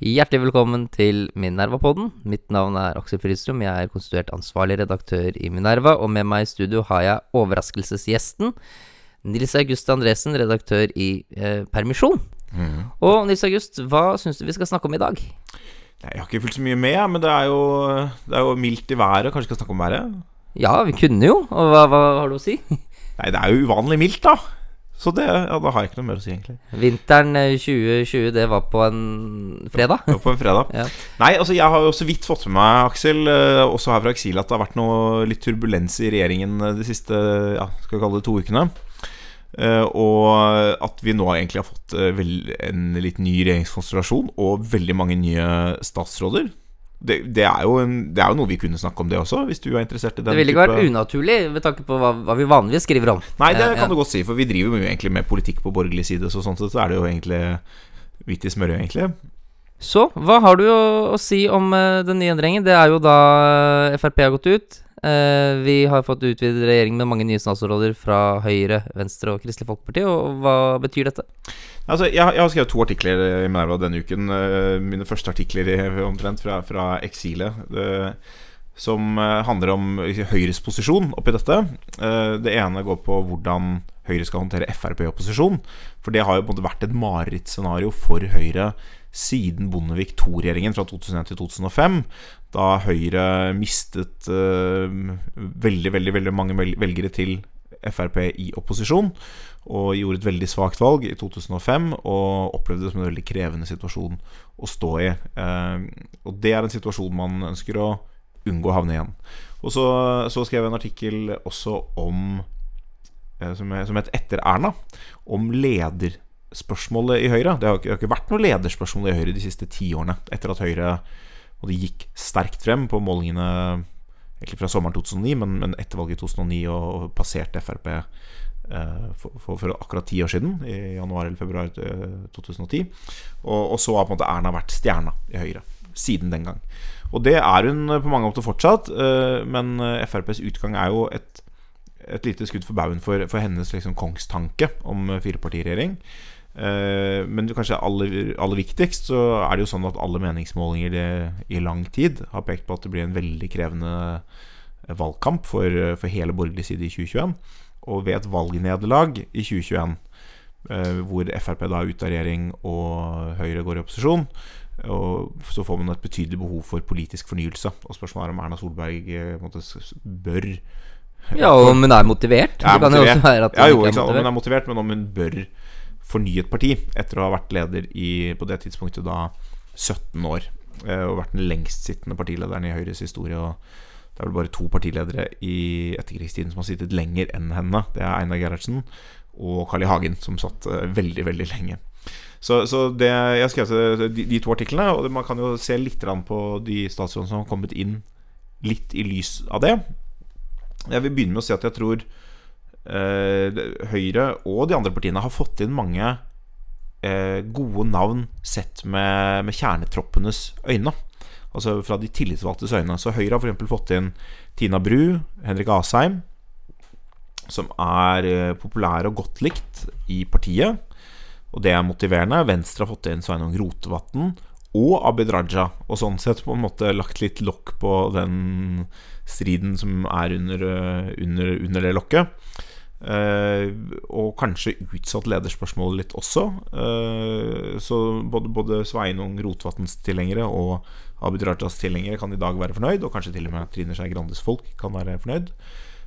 Hjertelig velkommen til Minerva-podden. Mitt navn er Aksel Fridstrøm. Jeg er konstituert ansvarlig redaktør i Minerva, og med meg i studio har jeg overraskelsesgjesten Nils August Andresen, redaktør i eh, Permisjon. Og Nils August, hva syns du vi skal snakke om i dag? Jeg har ikke fulgt så mye med, men det er jo, det er jo mildt i været. Kanskje vi skal snakke om været? Ja, vi kunne jo. Og hva, hva har du å si? Nei, det er jo uvanlig mildt, da. Så det, ja, da har jeg ikke noe mer å si, egentlig. Vinteren eh, 2020, det var på en fredag. Det var på en fredag. Ja. Nei, altså jeg har jo så vidt fått med meg, Aksel, eh, også her fra eksil, at det har vært noe litt turbulens i regjeringen eh, de siste ja, skal vi kalle det to ukene. Eh, og at vi nå egentlig har fått eh, en litt ny regjeringskonstellasjon og veldig mange nye statsråder. Det, det, er en, det er jo noe vi kunne snakke om, det også, hvis du er interessert i den Det ville ikke vært unaturlig med tanke på hva, hva vi vanligvis skriver om. Nei, det kan ja. du godt si, for vi driver jo egentlig med politikk på borgerlig side, så sånn sett så er det jo egentlig hvitt i smørøyet, egentlig. Så hva har du å, å si om eh, den nye endringen? Det er jo da eh, Frp har gått ut. Eh, vi har fått utvidet regjering med mange nye statsråder fra Høyre, Venstre og Kristelig Folkeparti. Og hva betyr dette? Altså, jeg, jeg har skrevet to artikler i Minerva denne uken. eh, Mine første artikler omtrent fra, fra eksilet. eh, som eh, handler om Høyres posisjon oppi dette. Eh, Det ene går på hvordan Høyre skal håndtere Frp i opposisjon. For det har jo på en måte vært et marerittscenario for Høyre siden Bondevik II-regjeringen fra 2001 til 2005. Da Høyre mistet uh, veldig, veldig, veldig mange velgere til Frp i opposisjon og gjorde et veldig svakt valg i 2005 og opplevde det som en veldig krevende situasjon å stå i. Eh, og det er en situasjon man ønsker å unngå å havne igjen. Og så, så skrev jeg en artikkel også om eh, som, som het 'Etter Erna', om lederspørsmålet i Høyre. Det har ikke, det har ikke vært noe lederspørsmål i Høyre de siste ti årene, etter at Høyre og de gikk sterkt frem på målingene egentlig fra sommeren 2009, men, men etter valget i 2009 og, og passerte Frp eh, for, for, for akkurat ti år siden, i januar eller februar eh, 2010. Og, og så har på en måte Erna vært stjerna i Høyre siden den gang. Og det er hun på mange måter fortsatt, eh, men eh, FrPs utgang er jo et, et lite skudd for baugen for, for hennes liksom, kongstanke om eh, firepartiregjering. Eh, Men kanskje aller, aller viktigst så er det jo sånn at alle meningsmålinger det, i lang tid har pekt på at det blir en veldig krevende eh, valgkamp for, for hele borgerlig side i 2021. Og ved et valgnederlag i 2021, eh, hvor Frp da er ute av regjering og Høyre går i opposisjon, og så får man et betydelig behov for politisk fornyelse. Og spørsmålet er om Erna Solberg eh, måte bør Ja, om hun er motivert. er kan jo også være at hun ja, jo, om er hun motivert. er motivert, men om hun bør fornye et parti etter å ha vært leder i på det tidspunktet da 17 år. eh, Og vært den lengstsittende partilederen i Høyres historie. Og det er vel bare to partiledere i etterkrigstiden som har sittet lenger enn henne. Det er Einar Gerhardsen og Carl I. Hagen, som satt eh, veldig, veldig lenge. Så, så det, jeg har skrevet de, de to artiklene, og man kan jo se litt på de statsrådene som har kommet inn, litt i lys av det. Jeg vil begynne med å si at jeg tror eh, Høyre og de andre partiene har fått inn mange eh, gode navn sett med, med kjernetroppenes øyne. Altså fra de tillitsvalgtes øyne. Så Høyre har f.eks. fått inn Tina Bru, Henrik Asheim, som er eh, populære og godt likt i partiet. Og det er motiverende. Venstre har fått inn Sveinung Rotevatn og Abid Raja. Og sånn sett på en måte lagt litt lokk på den striden som er under, eh, under, under det lokket. Eh, og kanskje utsatt lederspørsmålet litt også. Eh, så både, både Sveinung Rotevatns tilhengere og Abid Rajas tilhengere kan i dag være fornøyd, og kanskje til og med Trine Skei Grandes folk kan være fornøyd.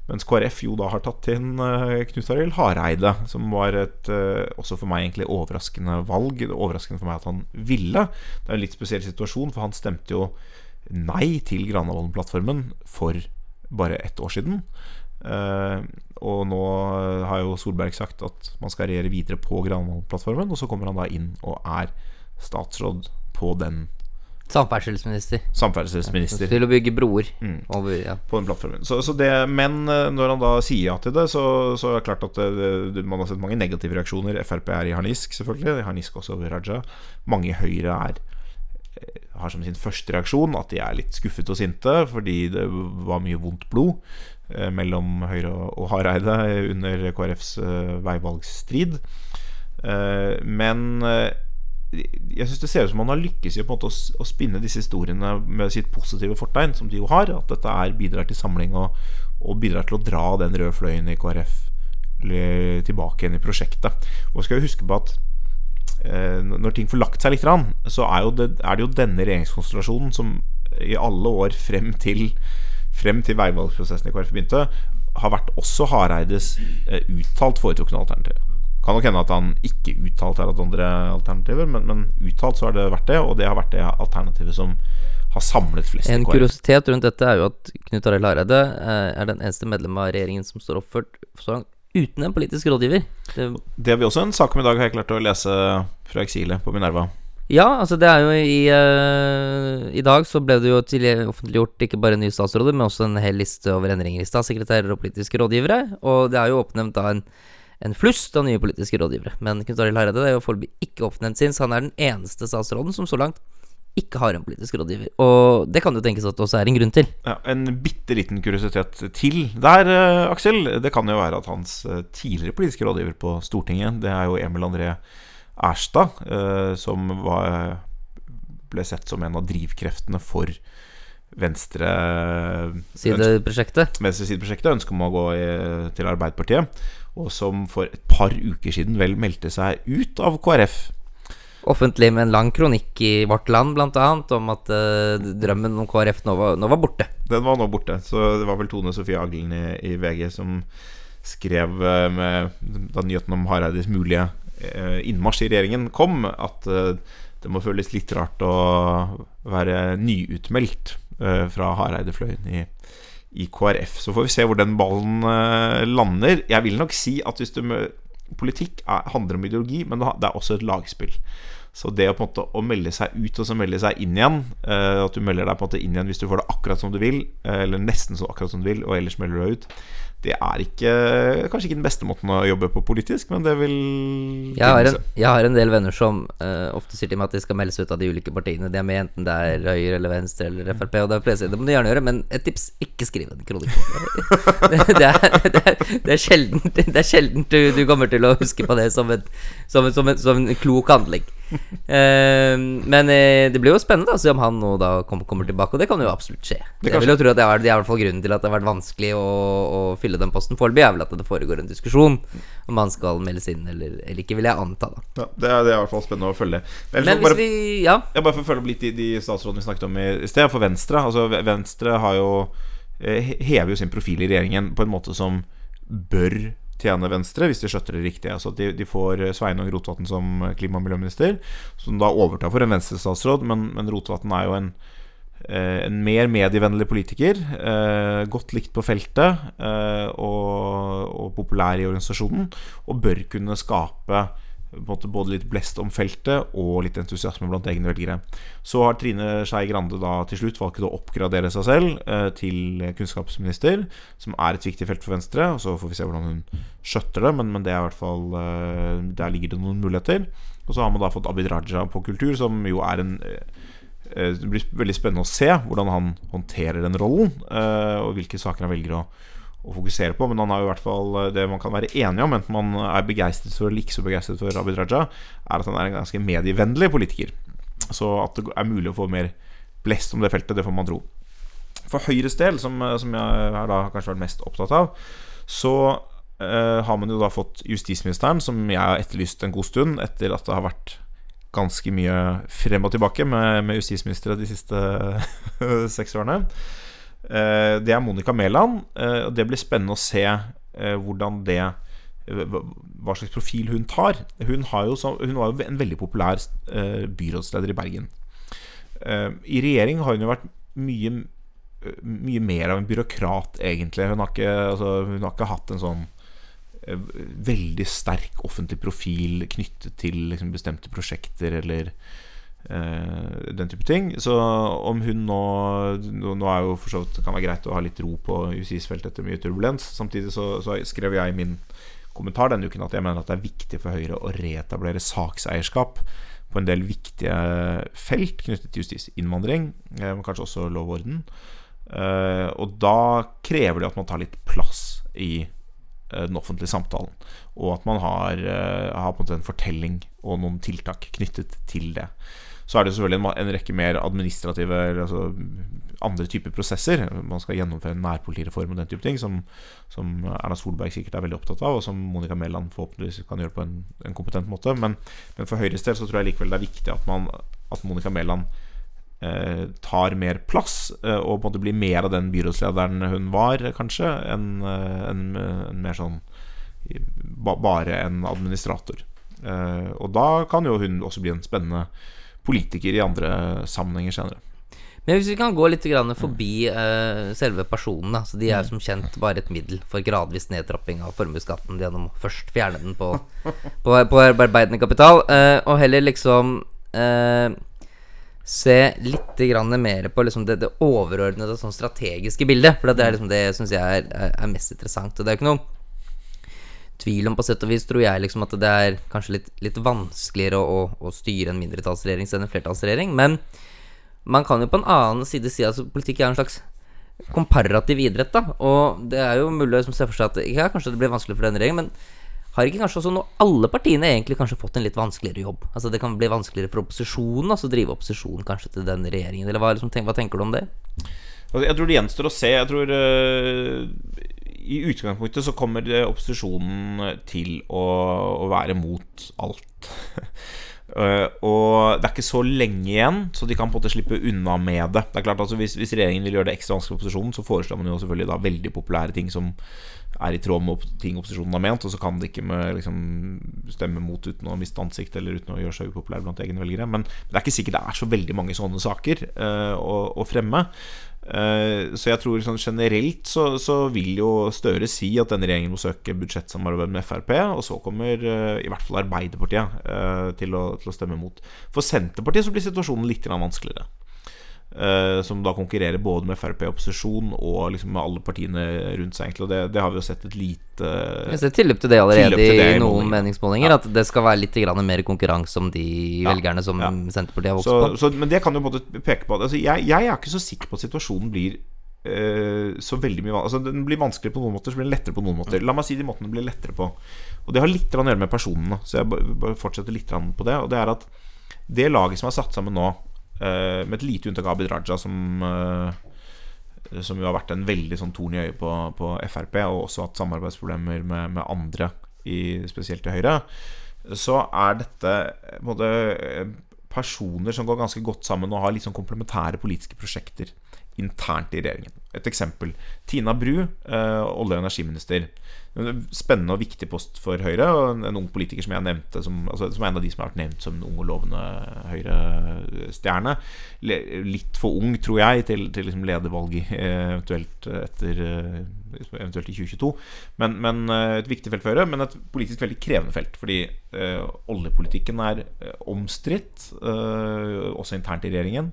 Mens KrF jo da har tatt inn uh, Knut Arild Hareide, som var et eh, også for meg egentlig overraskende valg. Er Overraskende for meg at han ville. Det er en litt spesiell situasjon, for han stemte jo nei til Granavolden-plattformen for bare ett år siden. Eh, og nå har jo Solberg sagt at man skal regjere videre på Granavolden-plattformen, og så kommer han da inn og er statsråd på den Samferdselsminister. samferdselsminister Til å bygge broer Mm. over ja. på den plattformen. Så, så det, men eh, når han da sier ja til det, så, så er det klart at det, det, man har sett mange negative reaksjoner. Frp er i harnisk, selvfølgelig. I harnisk også over Raja. Mange i Høyre er eh, har som sin første reaksjon at de er litt skuffet og sinte fordi det var mye vondt blod eh, mellom Høyre og, Hareide under KrFs eh, veivalgsstrid. Eh, men eh, jeg syns det ser ut som man har lykkes i å, å, spinne disse historiene med sitt positive fortegn, som de jo har. At dette er bidrar til samling og, og bidrar til å dra den røde fløyen i KrF tilbake igjen i prosjektet. Og skal jo huske på at eh, når ting får lagt seg litt, så er, det, er det jo denne regjeringskonstellasjonen som i alle år frem til, frem til veivalgsprosessen i KrF begynte, har vært også Hareides eh, uttalt foretrukne alternativ. Kan nok hende at han ikke uttalt har hatt andre alternativer, men, men, uttalt så har det vært det, og det har vært det alternativet som har samlet flest En kuriositet rundt dette er jo at Knut Arild Hareide eh, er den eneste medlemmet av regjeringen som står oppført så langt uten en politisk rådgiver. Det, det har vi også en sak om i dag, har jeg klart å lese fra eksilet på Minerva. Ja, altså det er jo i uh, I dag så ble det jo offentliggjort ikke bare nye statsråder, men også en hel liste over endringer i statssekretærer og politiske rådgivere. Og det er jo oppnevnt da en, en flust av nye politiske rådgivere. Men Knut Arild Hareide er jo foreløpig ikke oppnevnt sin, så han er den eneste statsråden som så langt ikke har en politisk rådgiver. Og det kan jo tenkes at det også er en grunn til. Ja, En bitte liten kuriositet til der, uh, Aksel. Det kan jo være at hans uh, tidligere politiske rådgiver på Stortinget, det er jo Emil André Erstad, uh, som var, ble sett som en av drivkreftene for venstre Sideprosjektet. Venstresideprosjektet, ønsket om å gå i, til Arbeiderpartiet. Og som for et par uker siden vel meldte seg ut av KrF offentlig med en lang kronikk i Vårt Land bl.a. om at uh, drømmen om KrF nå var, nå var, borte. Den var nå borte. Så det var vel Tone Sofie Aglen i, i VG som skrev uh, med da nyheten om Hareides mulige innmarsj i regjeringen kom, at det må føles litt rart å være nyutmeldt fra Hareide-fløyen i, i KrF. Så får vi se hvor den ballen lander. Jeg vil nok si at hvis du Politikk er, handler om ideologi, men det er også et lagspill. Så det å på en måte å melde seg ut og så melde seg inn igjen At du melder deg på en måte inn igjen hvis du får det akkurat som du vil, eller nesten så akkurat som du vil, og ellers melder du deg ut, det er ikke, kanskje ikke den beste måten å jobbe på politisk, men det vil Jeg har en, jeg har en del venner som uh, ofte sier til meg at de skal melde seg ut av de ulike partiene de er med, enten det er Høyre eller Venstre eller Frp, og det, er det må du gjerne gjøre, men et tips ikke skriv en kronikk. det, det, er, det, er, er sjelden, det er sjelden du, du, kommer til å huske på det som, et, som, en, som, en, som en klok handling. Uh, men uh, det blir jo spennende å se om han nå da kommer, kommer, tilbake, og det kan jo absolutt skje. jeg vil jo tro at det er, det er i hvert fall grunnen til at det har vært vanskelig å, å fylle den posten foreløpig, er vel at det foregår en diskusjon om han skal meldes inn eller, eller ikke, vil jeg anta. da ja, det, er, det, er, i hvert fall spennende å følge. Men, men bare, vi, ja. Jeg bare for å følge opp litt de, de statsrådene vi snakket om i, i sted. For Venstre Altså Venstre har jo eh, hever jo sin profil i regjeringen på en måte som bør tjene Venstre, hvis de skjøtter det riktig. Altså de, de får Sveinung Rotevatn som klima- og miljøminister, som da overtar for en Venstre-statsråd. Men, men Rotevatn er jo en, eh, en mer medievennlig politiker. Eh, godt likt på feltet eh, og, og populær i organisasjonen. Og bør kunne skape både litt blest om feltet og litt entusiasme blant egne velgere. Så har Trine Skei Grande da til slutt valgt å oppgradere seg selv eh, til kunnskapsminister, som er et viktig felt for Venstre. Og Så får vi se hvordan hun skjøtter det, men, men det er i hvert fall eh, der ligger det noen muligheter. Og så har man da fått Abid Raja på kultur, som jo er en eh, Det blir veldig spennende å se hvordan han håndterer den rollen, og hvilke saker han velger å å fokusere på. Men han har jo i hvert fall eh, det man kan være enige om, enten man er begeistret for eller ikke så begeistret for Abid Raja, er at han er en ganske medievennlig politiker. Så at det er mulig å få mer blest om det feltet, det får man tro. For Høyres del, som, eh, som jeg har da kanskje vært mest opptatt av, så eh, har man jo da fått justisministeren, som jeg har etterlyst en god stund, etter at det har vært ganske mye frem og tilbake med, med justisministre de siste seks årene. Eh, det er Monica Mæland. Eh, og det blir spennende å se eh, hvordan det hva slags profil hun tar. Hun, jo, hun var jo en veldig populær byrådsleder i Bergen. I regjering har hun jo vært mye, mye mer av en byråkrat, egentlig. Hun har ikke, altså, hun har ikke hatt en sånn veldig sterk offentlig profil knyttet til liksom, bestemte prosjekter eller den type ting. Så om hun nå Nå, er jo for så vidt kan være greit å ha litt ro på justisfeltet etter mye turbulens. Samtidig så, så, skrev jeg i min kommentar denne uken at jeg mener at det er viktig for Høyre å reetablere sakseierskap på en del viktige felt knyttet til justisinnvandring, uh, men kanskje også lov og orden. Uh, og da krever det at man tar litt plass i eh, den offentlige samtalen. Og at man har, eh, har en fortelling og noen tiltak knyttet til det. Så er det selvfølgelig en, rekke mer administrative altså andre typer prosesser. Man skal gjennomføre en nærpolitireform og den type ting, som, som, Erna Solberg sikkert er veldig opptatt av, og som Monica Mæland forhåpentligvis kan gjøre på en, en kompetent måte. Men, men, for Høyres del så tror jeg likevel det er viktig at, man, at Monica Mæland eh, tar mer plass, eh, og på en måte blir mer av den byrådslederen hun var, kanskje, enn en, en mer sånn bare en administrator. Eh, og da kan jo hun også bli en spennende politiker i andre sammenhenger senere. Men hvis vi kan gå litt forbi uh, selve personen, da. Så de er som kjent bare et middel for gradvis nedtrapping av formuesskatten gjennom først fjerne den på, på, på arbeidende kapital, uh, og heller liksom uh, se litt mer på liksom det, det, overordnede, sånn strategiske bildet. For det er liksom det syns jeg er, er, mest interessant. Og det er jo ikke noe tvil om, på sett og vis, tror jeg, liksom at det er kanskje litt, litt vanskeligere å, å, å styre en mindretallsregjering enn en flertallsregjering. Men man kan jo på en annen side si at altså, politikk er en slags komparativ idrett, da. Og det er jo mulig å se for seg at ja, kanskje det blir vanskelig for denne regjeringen, men har ikke kanskje også nå alle partiene egentlig kanskje fått en litt vanskeligere jobb? Altså Det kan bli vanskeligere for opposisjonen, altså drive opposisjonen kanskje til denne regjeringen, eller hva, liksom, tenk, hva tenker du om det? Altså, jeg tror det gjenstår å se. Jeg tror uh, i utgangspunktet så kommer opposisjonen til å, å være mot alt. Uh, og det er ikke så lenge igjen, så de kan på en måte slippe unna med det. Det er klart altså hvis, hvis, regjeringen vil gjøre det ekstra vanskelig for opposisjonen, så foreslår man jo selvfølgelig da veldig populære ting som er i tråd med ting opposisjonen har ment, og så kan de ikke med, liksom, stemme mot uten å miste ansikt eller uten å gjøre seg upopulær blant egne velgere. Men det er ikke sikkert det er så veldig mange sånne saker uh, å, å, fremme. Uh, så jeg tror sånn generelt så, så, vil jo Støre si at denne regjeringen må søke budsjettsamarbeid med Frp, og så kommer uh, i hvert fall Arbeiderpartiet uh, til, å, til, å, stemme mot. For Senterpartiet så blir situasjonen litt vanskeligere. Uh, som da konkurrerer både med Frp opposisjon og liksom med alle partiene rundt seg. egentlig Og det, det har vi jo sett et lite Jeg ser tilløp til det allerede til det i noen meningsmålinger. Ja. At det skal være litt mer konkurranse om de ja. velgerne som ja. Senterpartiet har vokst så, på. Så, men det kan jo både peke på altså, jeg, jeg, er ikke så sikker på at situasjonen blir uh, så veldig mye Altså Den blir vanskeligere på noen måter, så blir den lettere på noen måter. La meg si de måtene den blir lettere på. Og det har litt å gjøre med personene. Så jeg fortsetter litt på det. Og det er at det laget som er satt sammen nå med et lite unntak av Abid Raja, som, uh, som jo har vært en veldig sånn torn i øyet på, på, Frp, og også hatt samarbeidsproblemer med, med andre, i, spesielt til Høyre, så er dette både personer som går ganske godt sammen og har litt sånn komplementære politiske prosjekter internt i regjeringen. Et eksempel. Tina Bru, uh, olje- og energiminister. En spennende og viktig post for Høyre. Og en, ung politiker som jeg nevnte som, altså, som en av de som har vært nevnt som en ung og lovende Høyre-stjerne. Litt for ung, tror jeg, til, til liksom ledervalget eh, eventuelt etter eh, Eventuelt i 2022. Men, men, et viktig felt for Høyre, men et politisk veldig krevende felt. Fordi eh, oljepolitikken er omstridt, eh, også internt i regjeringen.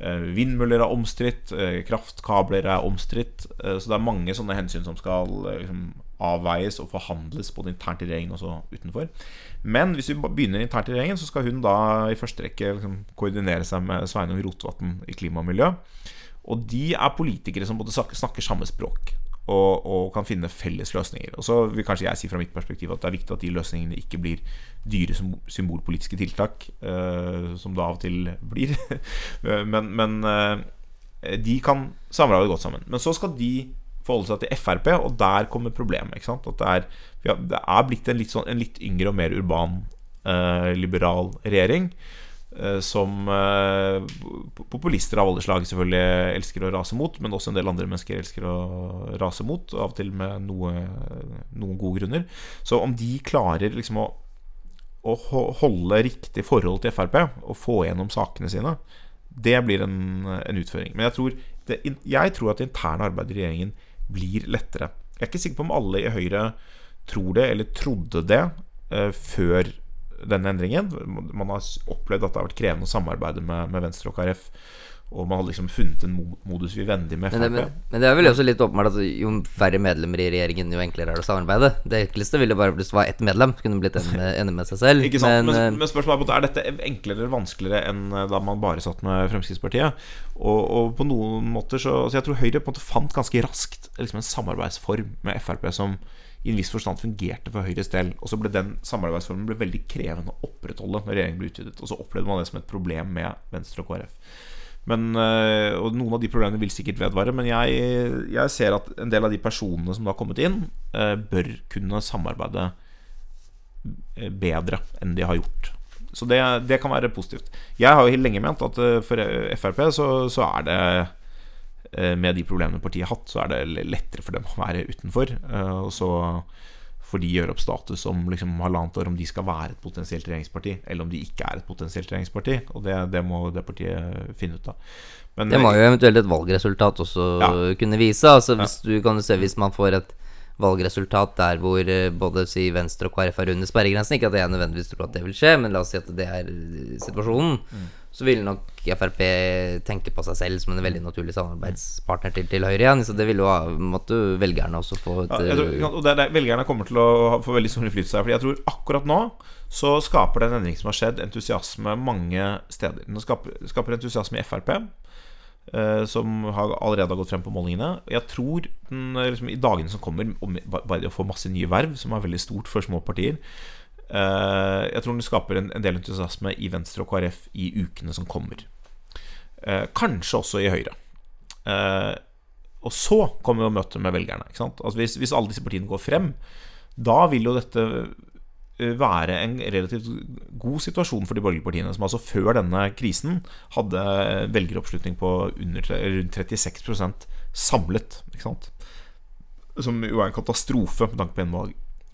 Eh, vindmøller er omstridt, eh, kraftkabler er omstridt. Eh, så det er mange sånne hensyn som skal liksom, avveies og forhandles både internt i regjeringen og så utenfor. Men hvis vi begynner internt i regjeringen, så skal hun da i første rekke liksom, koordinere seg med Sveinung Rotevatn i klima og miljø. Og de er politikere som både snakker samme språk og, og, kan finne felles løsninger. Og så vil kanskje jeg si fra mitt perspektiv at det er viktig at de løsningene ikke blir dyre symbolpolitiske tiltak, uh, som det av og til blir. men, men uh, de kan samarbeide godt sammen. Men så skal de forholde seg til Frp, og der kommer problemet. Ikke sant? At det er, ja, det er blitt en litt, sånn, en litt, yngre og mer urban, uh, liberal regjering. Eh, som eh, populister av alle slag selvfølgelig elsker å rase mot, men også en del andre mennesker elsker å rase mot, av og til med noe, noen gode grunner. Så om de klarer liksom å, å holde riktig forhold til Frp og få gjennom sakene sine, det blir en, en utføring. Men jeg tror, det, jeg tror at det interne arbeidet i regjeringen blir lettere. Jeg er ikke sikker på om alle i Høyre tror det, eller trodde det, uh, før denne endringen. Man har opplevd at det har vært krevende å samarbeide med, med Venstre og KrF. Og man hadde liksom funnet en modus vi vivendi med Men det, men, men det er vel også litt åpenbart at jo færre medlemmer i regjeringen, jo enklere er det å samarbeide. Det enkleste ville bare blitt var ett medlem, kunne blitt enig med, med seg selv. Ikke sant? Men, Men, men, spørsmålet er er dette enklere eller vanskeligere enn eh, da man bare satt med Fremskrittspartiet. Og, og på noen måter så så, Jeg tror Høyre på en måte fant ganske raskt liksom en samarbeidsform med Frp som i en viss forstand fungerte for Høyres del. Og så ble den samarbeidsformen ble veldig krevende å opprettholde når regjeringen ble utvidet. Og så opplevde man det som et problem med Venstre og KrF. Men, eh, og noen av de problemene vil sikkert vedvare. Men jeg, jeg ser at en del av de personene som da har kommet inn, eh, bør kunne samarbeide eh, bedre enn de har gjort. Så det, det kan være positivt. Jeg har jo lenge ment at for Frp så, så er det Med de problemene partiet har hatt, så er det lettere for dem å være utenfor. eh, Og så får de gjøre opp status om liksom halvannet år om de skal være et potensielt regjeringsparti, eller om de ikke er et potensielt regjeringsparti. Og det, det må det partiet finne ut av. Men, det må jo eventuelt et valgresultat også Ja. kunne vise. Altså hvis du kan se hvis man får et valgresultat der hvor eh, både si Venstre og KrF er under sperregrensen, ikke at jeg nødvendigvis tror at det vil skje, men la oss si at det er eh, situasjonen, Mm. Så vil nok Frp tenke på seg selv som en veldig naturlig samarbeidspartner til, til Høyre igjen. Så det vil jo måtte velgerne også få et Ja, tror, og det det Velgerne kommer til å få veldig stor innflytelse her. Fordi jeg tror akkurat nå så skaper den endringen som har skjedd, entusiasme mange steder. Den skaper, skaper entusiasme i Frp, eh, som har allerede har gått frem på målingene. Jeg tror den, liksom, i dagene som kommer, om bare det å få masse nye verv, som er veldig stort for små partier Jeg tror den skaper en, del entusiasme i Venstre og KrF i ukene som kommer. Eh, kanskje også i Høyre. Eh, og så kommer jo møtet med velgerne. Altså hvis, hvis alle disse partiene går frem, da vil jo dette eh, være en relativt god situasjon for de borgerlige partiene, som altså før denne krisen hadde velgeroppslutning på under, rundt 36 samlet. Som jo er en katastrofe med tanke på.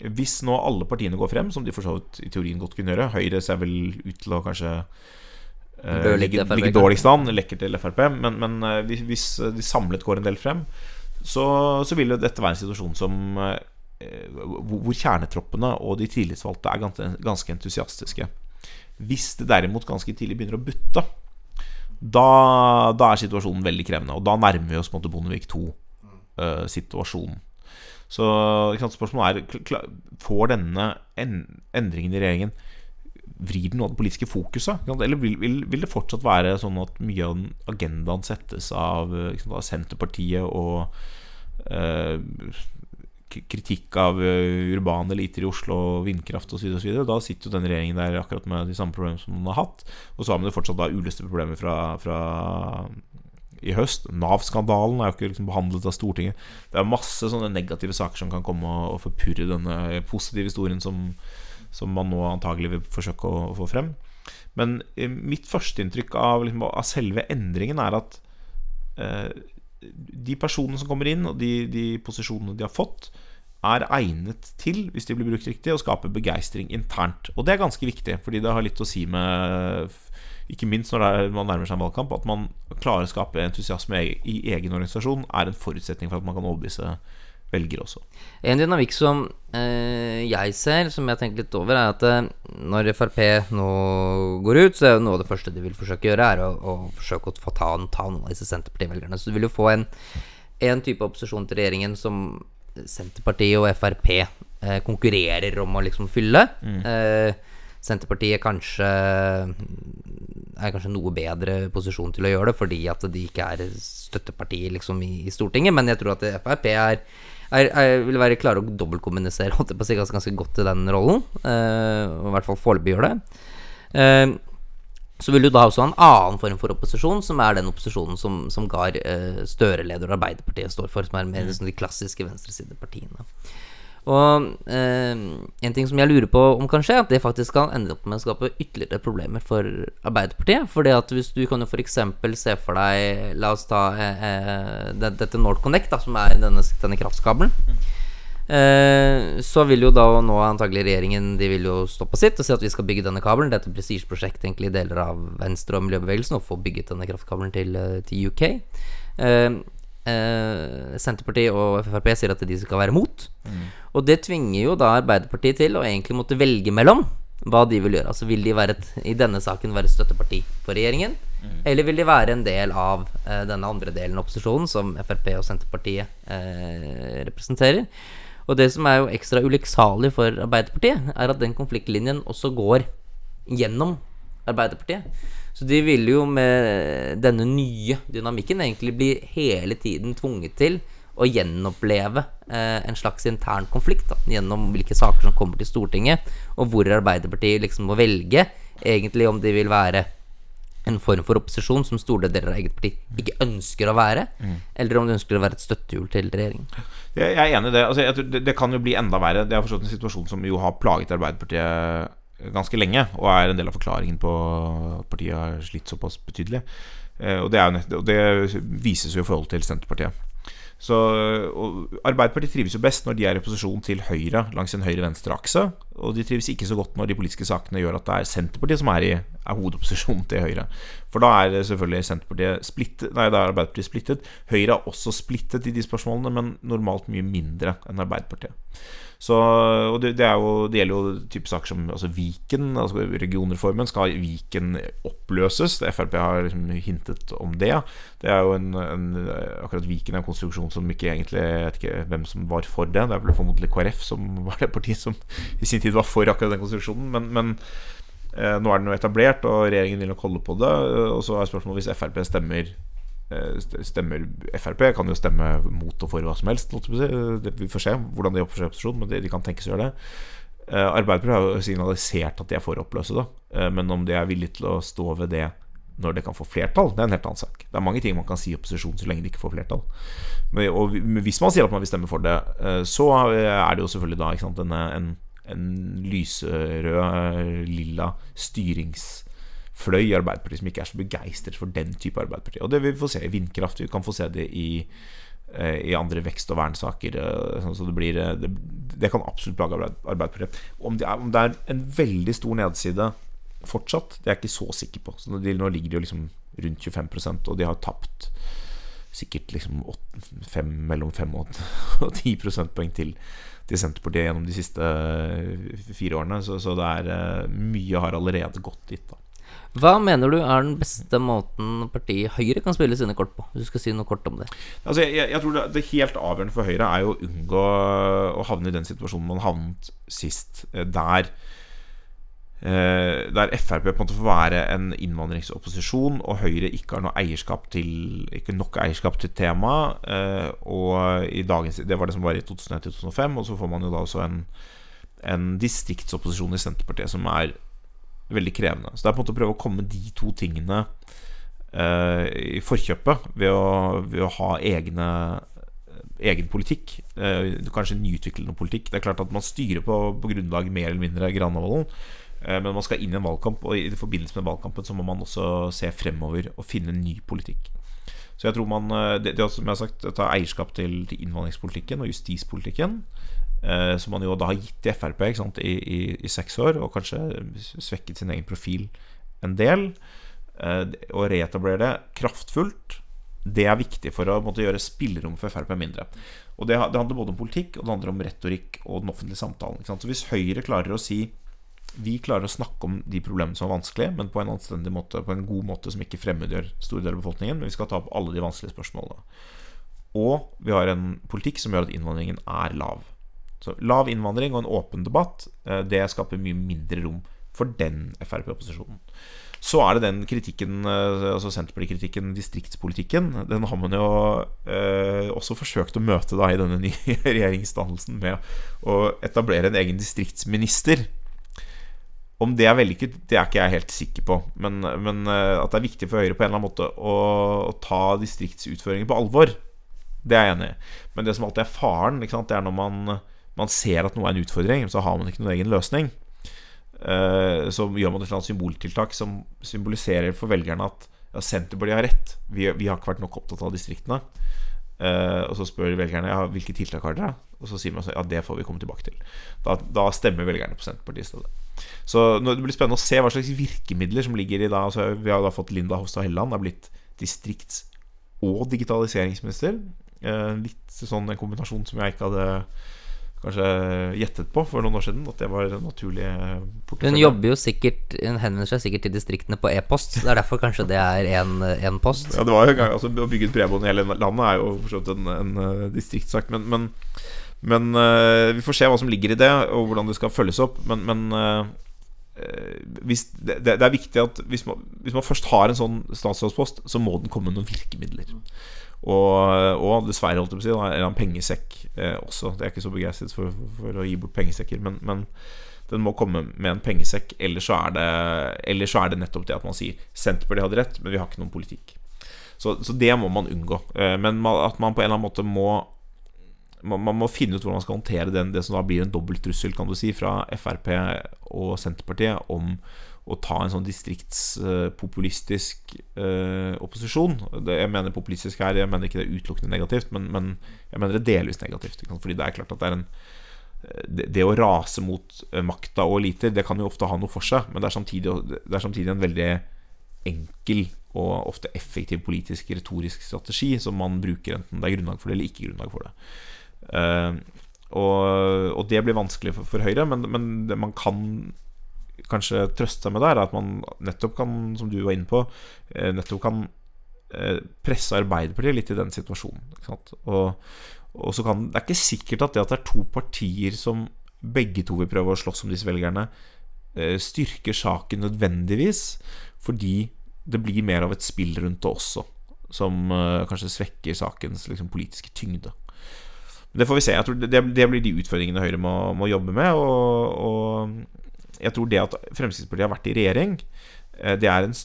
Hvis nå alle partiene går frem, som de for så vidt i teorien godt kunne gjøre Høyre ser vel ut til å kanskje uh, ligge, ligge dårligst an, lekker til Frp, men, men uh, hvis- de samlet går en del frem, så, så vil dette være en situasjon som uh, hvor kjernetroppene og de tillitsvalgte er ganske, ganske entusiastiske. Hvis det derimot ganske tidlig begynner å butte, da, da er situasjonen veldig krevende. Og da nærmer vi oss på en måte Bondevik II-situasjonen. Så spørsmålet er Får denne endringen i regjeringen Vrir den noe av det politiske fokuset? Eller vil, vil, vil det fortsatt være sånn at mye av agendaen settes av, sant, av Senterpartiet og eh, kritikk av eh, urbane eliter i Oslo, vindkraft osv. Da sitter jo den regjeringen der akkurat med de samme problemene som den har hatt. Og så har man jo fortsatt da uløste problemer fra, fra i høst. Nav-skandalen er jo ikke liksom behandlet av Stortinget. Det er masse sånne negative saker som kan komme og, og forpurre denne positive historien som, som man nå antagelig vil forsøke å, å få frem. Men eh, mitt førsteinntrykk av, liksom, av selve endringen er at eh, de personene som kommer inn, og de, de posisjonene de har fått, er egnet til, hvis de blir brukt riktig, å skape begeistring internt. Og det er ganske viktig, fordi det har litt å si med Ikke minst når er, man nærmer seg en valgkamp, at man klarer å skape entusiasme i, egen organisasjon, er en forutsetning for at man kan overbevise velgere også. En dynamikk som eh, jeg ser, som jeg tenker litt over, er at eh, når Frp nå går ut, så er jo noe av det første de vil forsøke å gjøre, er å, å forsøke å få ta, ta noen av disse Senterparti-velgerne. Så du vil jo få en, en type opposisjon til regjeringen som Senterpartiet og Frp eh, konkurrerer om å liksom fylle. Eh, Senterpartiet kanskje er kanskje noe bedre posisjon til å gjøre det, fordi at de ikke er støtteparti liksom i, i Stortinget. Men jeg tror at Frp er, er, er, vil være klare å dobbeltkommunisere holdt jeg på å si, ganske, ganske godt til den rollen. Uh, I hvert fall foreløpig gjør det. Uh, så vil du da også ha en annen form for opposisjon, som er den opposisjonen som, som Gahr uh, Støre-leder og Arbeiderpartiet står for, som er mer liksom de klassiske venstresidepartiene. Og eh, en ting som jeg lurer på om kan skje, at det faktisk kan ende opp med å skape ytterligere problemer for Arbeiderpartiet. Fordi at hvis du kan jo f.eks. se for deg La oss ta eh, eh, det- dette NorthConnect, da, som er denne, denne kraftkabelen. Eh, så vil jo da nå antagelig regjeringen De vil jo stå på sitt og si at vi skal bygge denne kabelen. Dette prestisjeprosjektet egentlig deler av Venstre og miljøbevegelsen å få bygget denne kraftkabelen til, eh, til UK. Eh, eh, Senterpartiet og Frp sier at de skal være mot. Og det tvinger jo da Arbeiderpartiet til å egentlig måtte velge mellom hva de vil gjøre. Altså Vil de være et, i denne saken være støtteparti for regjeringen, Eller vil de være en del av eh, denne andre delen av opposisjonen, som Frp og Senterpartiet eh, representerer? Og det som er jo ekstra ulykksalig for Arbeiderpartiet, er at den konfliktlinjen også går gjennom Arbeiderpartiet. Så de ville jo med denne nye dynamikken egentlig bli hele tiden tvunget til å gjenoppleve eh, en slags intern konflikt da, gjennom hvilke saker som kommer til Stortinget, og hvor Arbeiderpartiet liksom må velge egentlig om de vil være en form for opposisjon som store deler av eget parti ikke ønsker å være, eller om de ønsker å være et støttehjul til regjeringen. Jeg er enig i det. Altså, det. Det kan jo bli enda verre. Det er forstått en situasjon som jo har plaget Arbeiderpartiet ganske lenge, og er en del av forklaringen på at partiet har slitt såpass betydelig. Eh, Og det, jo og det vises jo i forhold til Senterpartiet. Så, Arbeiderpartiet trives jo best når de er i opposisjon til Høyre langs en høyre-venstre-akse. Og de trives ikke så godt når de politiske sakene gjør at det er Senterpartiet som er, i, er hovedopposisjonen til Høyre. For da er selvfølgelig Senterpartiet splittet Nei, da er Arbeiderpartiet splittet. Høyre er også splittet i de spørsmålene, men normalt mye mindre enn Arbeiderpartiet. Så, og det, det, jo, det gjelder jo type saker som altså Viken, altså regionreformen. Skal Viken oppløses? Frp har liksom hintet om det. Det er jo en, en, Akkurat Viken er en konstruksjon som ikke egentlig Jeg vet ikke hvem som var for det. Det er vel formodentlig KrF som var det partiet som i sin tid var for akkurat den konstruksjonen. Men, men eh, nå er den jo etablert, og regjeringen vil nok holde på det. Og så er spørsmålet hvis Frp stemmer eh, Stemmer Frp kan jo stemme mot og for hva som helst. Vi får se hvordan de oppfører seg i opposisjon, men de, de kan tenkes å gjøre det. Eh, Arbeiderpartiet har jo signalisert at de er for å oppløse det, Eh, men om de er villige til å stå ved det når det kan få flertall, det er en helt annen sak. Det er mange ting man kan si i opposisjon så lenge det ikke får flertall. Men, og hvis man sier at man vil stemme for det, eh, så er det jo selvfølgelig da sant, en, en, en lyserød, lilla styringsfløy i Arbeiderpartiet som ikke er så begeistret for den type Arbeiderparti. Og det vil vi få se i vindkraft. Vi kan få se det i, eh, i andre vekst- og vernsaker. eh, Sånn, så det, blir, eh, det, det kan absolutt plage Arbeiderpartiet. Om det, er, om det er en veldig stor nedside fortsatt, det er jeg ikke så sikker på. Så de, nå ligger de jo liksom rundt 25% og de har tapt sikkert liksom åtte, fem, mellom 5 og, og 10 prosentpoeng til, til Senterpartiet gjennom de siste eh, fire årene. Så, så det er eh, mye har allerede gått dit. da Hva mener du er den beste måten partiet Høyre kan spille sine kort på? Hvis du skal si noe kort om det. Altså, jeg, jeg tror det, det helt avgjørende for Høyre er jo å unngå å havne i den situasjonen man havnet sist, eh, der Der Frp på en måte får være en innvandringsopposisjon, og Høyre ikke har noe eierskap til Ikke nok eierskap til temaet. Eh, og i dagens Det var det som var i 2001-2005, og så får man jo da også en, en distriktsopposisjon i Senterpartiet som er veldig krevende. Så det er på en måte å prøve å komme de to tingene eh, i forkjøpet ved å, ved å ha egne egen politikk. Eh, kanskje nyutviklende politikk. Det er klart at man styrer på, på grunnlag mer eller mindre Granavolden. Eh, men man skal inn i en valgkamp, og i forbindelse med valgkampen så må man også se fremover og finne ny politikk. Så jeg tror man eh, Det, det som jeg har sagt, å ta eierskap til, til innvandringspolitikken og justispolitikken, eh, som man jo da har gitt til Frp sant, i, i, i seks år, og kanskje svekket sin egen profil en del, eh, og reetablere det kraftfullt, det er viktig for å måtte gjøre spillerom for Frp mindre. Og det, det handler både om politikk og det handler om retorikk og den offentlige samtalen. Så hvis Høyre klarer å si vi klarer å snakke om de problemene som er vanskelige, men på en anstendig måte, på en god måte som ikke fremmedgjør store deler av befolkningen. Men vi skal ta opp alle de vanskelige spørsmålene. Og vi har en politikk som gjør at innvandringen er lav. Så lav innvandring og en åpen debatt, eh, det skaper mye mindre rom for den Frp-opposisjonen. Så er det den kritikken, eh, altså Senterparti-kritikken, distriktspolitikken. Den har man jo eh, også forsøkt å møte da i denne nye regjeringsdannelsen med å etablere en egen distriktsminister. Om det er vellykket, det er ikke jeg helt sikker på. Men, men eh, at det er viktig for Høyre på en eller annen måte å, å ta distriktsutfordringer på alvor, det er jeg enig i. Men det som alltid er faren, det er når man, man ser at noe er en utfordring, så har man ikke noen egen løsning. Eh, så gjør man et eller annet symboltiltak som symboliserer for velgerne at ja, Senterpartiet har rett. Vi, vi har ikke vært nok opptatt av distriktene. Eh, og så spør velgerne ja, hvilke tiltak har dere. Og så sier man sånn ja, det får vi komme tilbake til. Da, da stemmer velgerne på Senterpartiet i stedet. Så det blir spennende å se hva slags virkemidler som ligger i da altså, Vi har da fått Linda Hofstad Helleland, er blitt distrikts- og digitaliseringsminister. Eh, litt sånn en kombinasjon som jeg ikke hadde kanskje gjettet på for noen år siden. At det var en naturlig Hun jobber jo sikkert Hun henvender seg sikkert til distriktene på e-post. Det er derfor kanskje det er én post. Ja, det var jo en gang altså, Å bygge ut bredbånd i hele landet er jo for en, en uh, distriktssak. Men, men, men uh, vi får se hva som ligger i det, og hvordan det skal følges opp. Men, men uh, hvis, det, det, er viktig at hvis man, hvis man først har en sånn statsrådspost, så må den komme med noen virkemidler. Og, og dessverre, holdt jeg på å si, da, er en pengesekk eh, også. Det er ikke så begeistret for, for, å gi bort pengesekker, men, men, den må komme med en pengesekk. Eller så, er det, ellers så er det nettopp det at man sier Senterpartiet hadde rett, men vi har ikke noen politikk. Så, så det må man unngå. Eh, men at man på en eller annen måte må man, må finne ut hvordan man skal håndtere den, det som da blir en dobbelttrussel kan du si, fra Frp og Senterpartiet om å ta en sånn distriktspopulistisk eh, opposisjon. Det, jeg mener populistisk her, jeg mener ikke det er utelukkende negativt, men, men jeg mener det er delvis negativt. Fordi det er klart at det er en det, det å rase mot makta og eliter, det kan jo ofte ha noe for seg, men det er samtidig, det er samtidig en veldig enkel og ofte effektiv politisk retorisk strategi som man bruker, enten det er grunnlag for det eller ikke grunnlag for det. Uh, og, og, det blir vanskelig for, for Høyre, men, men det, man kan kanskje trøste seg med der, er at man nettopp kan, som du var inne på, eh, nettopp kan eh, presse Arbeiderpartiet litt i den situasjonen. Og, og, så kan Det er ikke sikkert at det at det er to partier som begge to vil prøve å slåss om disse velgerne, eh, styrker saken nødvendigvis, fordi det blir mer av et spill rundt det også, som kanskje svekker sakens liksom, politiske tyngde. Det får vi se. Jeg tror det, det blir de utfordringene Høyre må, må jobbe med. Og, og, jeg tror det at Fremskrittspartiet har vært i regjering, eh, det er en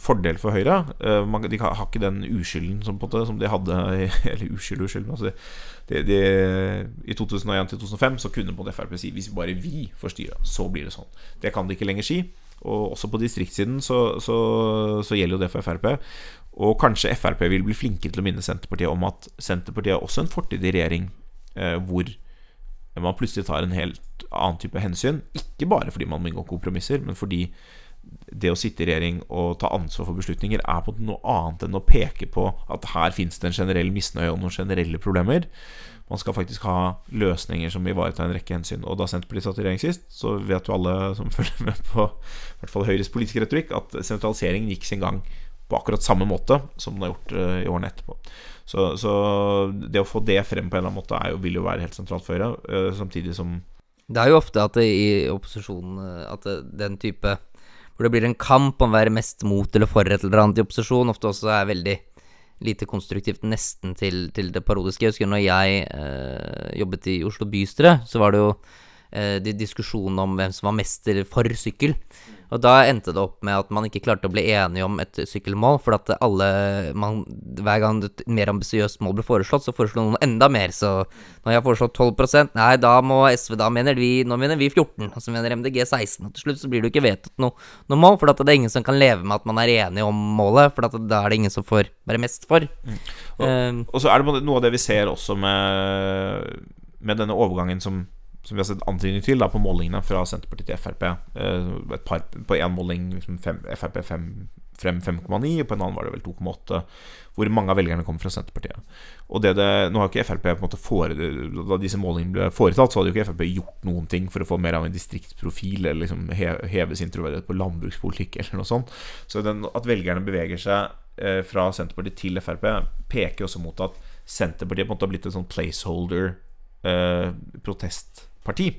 fordel for Høyre. Eh, de har ikke den uskylden som, de hadde Eller uskyld, uskyld altså de, de, I 2001-2005 så kunne på Frp si hvis bare vi får styre, så blir det sånn. Det kan de ikke lenger si. Og også på distriktssiden så, så, så gjelder jo det for Frp. Og kanskje Frp vil bli flinkere til å minne Senterpartiet om at Senterpartiet har også en fortid i regjering hvor man plutselig tar en helt annen type hensyn. Ikke bare fordi man må inngå kompromisser, men fordi det å sitte i regjering og ta ansvar for beslutninger er på noe annet enn å peke på at her fins det en generell misnøye og noen generelle problemer. Man skal faktisk ha løsninger som ivaretar en rekke hensyn. Og da Senterpartiet satt i regjering sist, så vet jo alle som følger med på i hvert fall Høyres politiske retorikk, at sentraliseringen gikk sin gang på akkurat samme måte som den har gjort uh, i årene etterpå. Så, så, det å få det frem på en eller annen måte jo, vil jo være helt sentralt for Høyre, uh, samtidig som det er jo ofte at det i opposisjonen eh, At det, den type Hvor det blir en kamp om å være mest mot eller for et eller annet i opposisjon, ofte også er veldig lite konstruktivt, nesten til, til det parodiske. Jeg husker når jeg eh, jobbet i Oslo bystyre, så var det jo eh, diskusjonen om hvem som var mest for sykkel. Og da endte det opp med at man ikke klarte å bli enige om et sykkelmål, for at alle man, Hver gang et mer ambisiøst mål ble foreslått, så foreslo noen enda mer. Så når jeg har foreslått 12 nei, da må SV Da mener vi Nå mener vi 14, og så mener MDG 16. Og til slutt så blir det jo ikke vedtatt noe, noe mål, for at det er ingen som kan leve med at man er enige om målet, for at da er det ingen som får være mest for. Mm. Og, uh, og så er det noe av det vi ser også med, med denne overgangen som som vi har sett antydning til da, på målingene fra Senterpartiet til Frp. Eh, par, på én måling liksom fem, Frp fem, frem 5,9, og på en annen var det vel 2,8. Hvor mange av velgerne kom fra Senterpartiet. Og det det, Nå har ikke Frp på en måte fore, Da disse målingene ble foretatt, så hadde jo ikke Frp gjort noen ting for å få mer av en distriktsprofil, eller liksom heve sin troverdighet på landbrukspolitikk, eller noe sånt. Så den, at velgerne beveger seg eh, fra Senterpartiet til Frp, peker også mot at Senterpartiet på en måte har blitt en sånn placeholder eh, protest parti.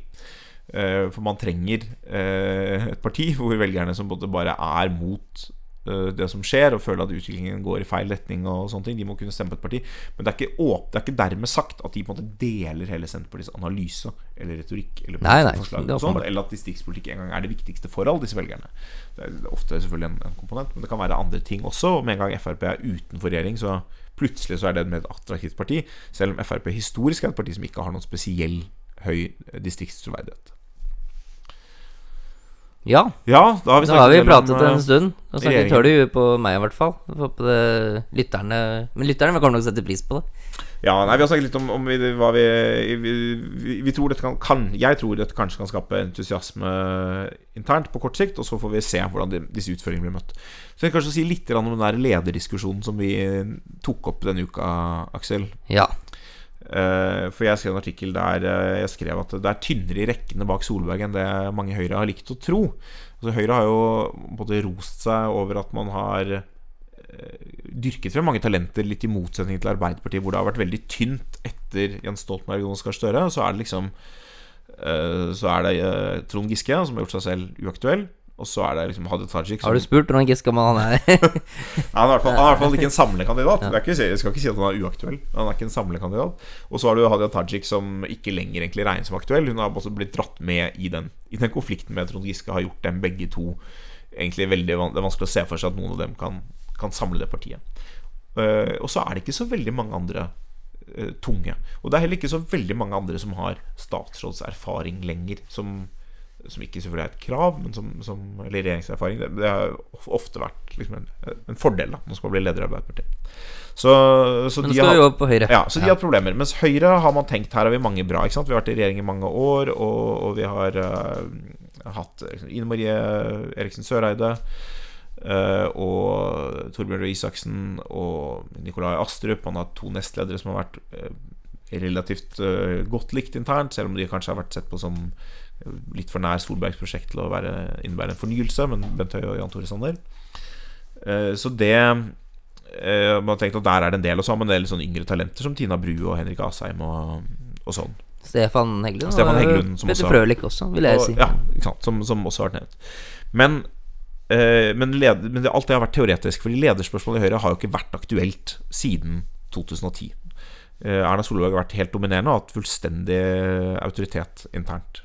Uh, for man trenger uh, et parti hvor velgerne som bare er mot uh, det som skjer, og føler at utviklingen går i feil retning, og sånne ting, de må kunne stemme på et parti. Men det er ikke, åp det er ikke dermed sagt at de på en måte deler hele Senterpartiets analyse eller retorikk eller, nei, nei, forslag, sånt, eller at distriktspolitikk en gang er det viktigste for alle disse velgerne. Det er ofte selvfølgelig en, en, komponent, men det kan være andre ting også. Og med en gang Frp er utenfor regjering, så plutselig så er det et mer attraktivt parti. Selv om Frp historisk er et parti som ikke har noen spesiell høy distriktstroverdighet. Ja. ja. Da har vi, da har vi pratet om, en stund. Og snakket høl i huet på meg, i hvert fall. Det, lytterne, men lytterne kommer nok til å sette pris på det. Ja, nei, Vi har snakket litt om, om hva vi, vi, vi, tror dette kan, kan, Jeg tror dette kanskje kan skape entusiasme internt på kort sikt, og så får vi se hvordan de, disse utføringene blir møtt. Så jeg kan kanskje si litt om den der lederdiskusjonen som vi tok opp denne uka, Aksel. Ja Eh, for jeg skrev en artikkel der eh, jeg skrev at det er tynnere i rekkene bak Solberg enn det mange Høyre har likt å tro. Altså, Høyre har jo både rost seg over at man har eh, dyrket frem mange talenter, litt i motsetning til Arbeiderpartiet, hvor det har vært veldig tynt etter Jens Stoltenberg og Jonas Gahr Støre. Så er det liksom Så er det Trond Giske, som har gjort seg selv uaktuell. Og så er det liksom Hadia Tajik Har du spurt Trond Giske om han er han, i hvert fall, han er i hvert fall ikke en samlekandidat. Ja. Jeg skal ikke si at han er uaktuell. Han er ikke en samlekandidat. Og så har du Hadia Tajik som ikke lenger egentlig regnes som aktuell. Hun har også blitt dratt med i den, i den konflikten med Trond Giske, har gjort dem begge to egentlig veldig Det er vanskelig å se for seg at noen av dem kan, kan samle det partiet. Uh, og så er det ikke så veldig mange andre uh, tunge. Og det er heller ikke så veldig mange andre som har statsrådserfaring lenger, som som ikke selvfølgelig er et krav, men som, som eller regjeringserfaring. Det, det, har ofte vært liksom en, en, fordel da når man skal bli leder av Arbeiderpartiet. Så, så men de har, jo på Høyre. Ja, så de ja. har problemer. Mens Høyre har man tenkt her har vi mange bra. Ikke sant? Vi har vært i regjering i mange år, og, og vi har uh, hatt liksom, Ine Marie Eriksen Søreide. Uh, og Torbjørn Røe Isaksen og Nikolai Astrup. Han har to nestledere som har vært uh, relativt godt likt internt, selv om de kanskje har vært sett på som litt for nær Solbergs prosjekt til å være, innebære en fornyelse, men Bent Høie og Jan Tore Sanner. Eh, så det eh, Man har tenkt at der er det en del, og så har man en del sånn yngre talenter som Tina Bru og Henrik Asheim og, og sånn. Stefan Heggelund Stefan Heggelund som Petter Frølich også, vil jeg og, si. Ja, ikke sant, som, som også har vært nevnt. Men eh, men, led, men det, alt det har vært teoretisk, fordi lederspørsmålet i Høyre har jo ikke vært aktuelt siden 2010. Erna Solberg har vært helt dominerende og hatt fullstendig autoritet internt.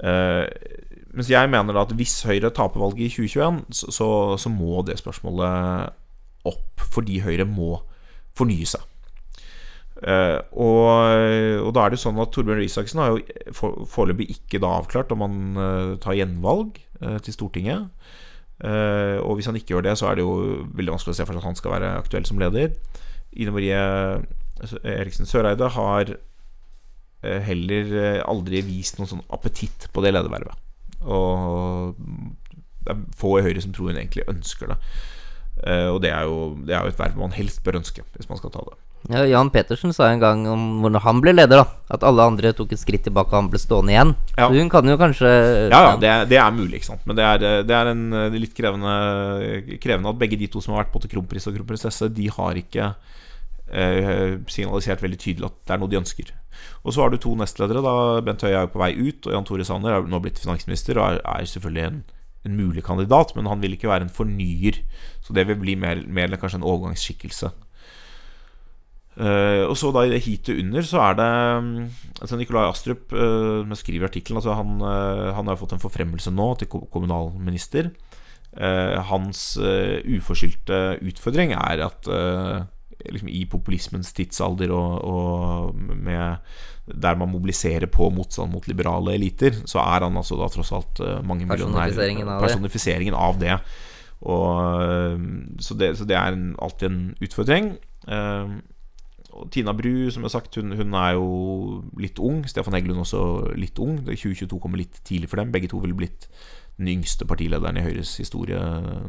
Uh, mens jeg mener da at hvis Høyre taper valget i 2021, så, så, så, må det spørsmålet opp, fordi Høyre må fornye seg. Uh, og, og, da er det sånn at Torbjørn Røe Isaksen har jo foreløpig ikke da avklart om han uh, tar gjenvalg til Stortinget. og hvis han ikke gjør det, så er det jo veldig vanskelig å se for seg at han skal være aktuell som leder. Ine Marie Eriksen Søreide har Eh, heller eh, aldri vist noen sånn appetitt på det ledervervet. Og det er få i Høyre som tror hun egentlig ønsker det. Eh, og det er, jo, det er jo et verv man helst bør ønske, hvis man skal ta det. Ja, Jan Petersen sa en gang om hvordan han ble leder, da at alle andre tok et skritt tilbake, og han ble stående igjen. Ja. Så hun kan jo kanskje Ja, ja det, det, er mulig, ikke sant. Men det er, det er en litt krevende, krevende at begge de to som har vært på til kronpris og kronprinsesse, de har ikke eh, signalisert veldig tydelig at det er noe de ønsker. Og så har du to nestledere. da Bent Høie er jo på vei ut, og Jan Tore Sanner er nå blitt finansminister og er, er selvfølgelig en, en, mulig kandidat, men han vil ikke være en fornyer. Så det vil bli mer, mer kanskje en overgangsskikkelse. Uh, og så da i det heatet under så er det altså Nikolai Astrup, uh, skriver i artikkelen, altså han, uh, han, har fått en forfremmelse nå til kommunalminister. hans uforskyldte utfordring er at liksom, i populismens tidsalder og, og med, der man mobiliserer på motstand mot liberale eliter, så er han altså da tross alt uh, mange personifiseringen av Personifiseringen av det. Og, uh, så, det så det er en, alltid en utfordring. Uh, og Tina Bru, som jeg har sagt, hun, hun, er jo litt ung. Stefan Heggelund også litt ung. 2022 kommer litt tidlig for dem. Begge to ville blitt den yngste partilederen i Høyres historie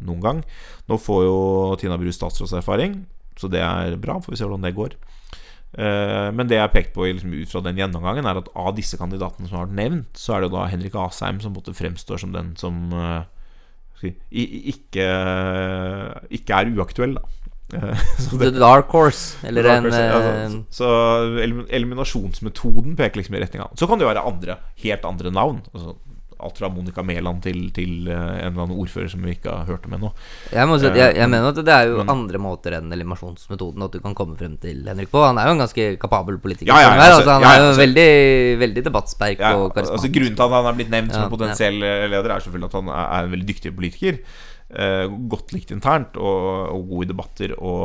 noen gang. Nå får jo Tina Bru statsrådserfaring. Så det er bra, får vi se hvordan det går. Uh, men det jeg har pekt på liksom, ut fra den gjennomgangen, er at av disse kandidatene som har vært nevnt, så er det da Henrik Asheim som måtte fremstår som den som uh, ikke, ikke er uaktuell, da. det, The Dark Horse, eller dark horse, en ja, så, så, eliminasjonsmetoden peker liksom i retning av Så kan det jo være andre, helt andre navn. Altså, alt fra Monica Mæland til, til uh, en eller annen ordfører som vi ikke har hørt om ennå. Jeg, jeg, jeg, eh, mener at det er jo men, andre måter enn eliminasjonsmetoden at du kan komme frem til Henrik på. Han er jo en ganske kapabel politiker. Ja, ja, altså, altså, han er jo altså, veldig, veldig debattsperk og karismatisk. Altså, grunnen til at han er blitt nevnt som en potensiell leder, er selvfølgelig at han er en veldig dyktig politiker. Uh, godt likt internt og, og, god i debatter. Og,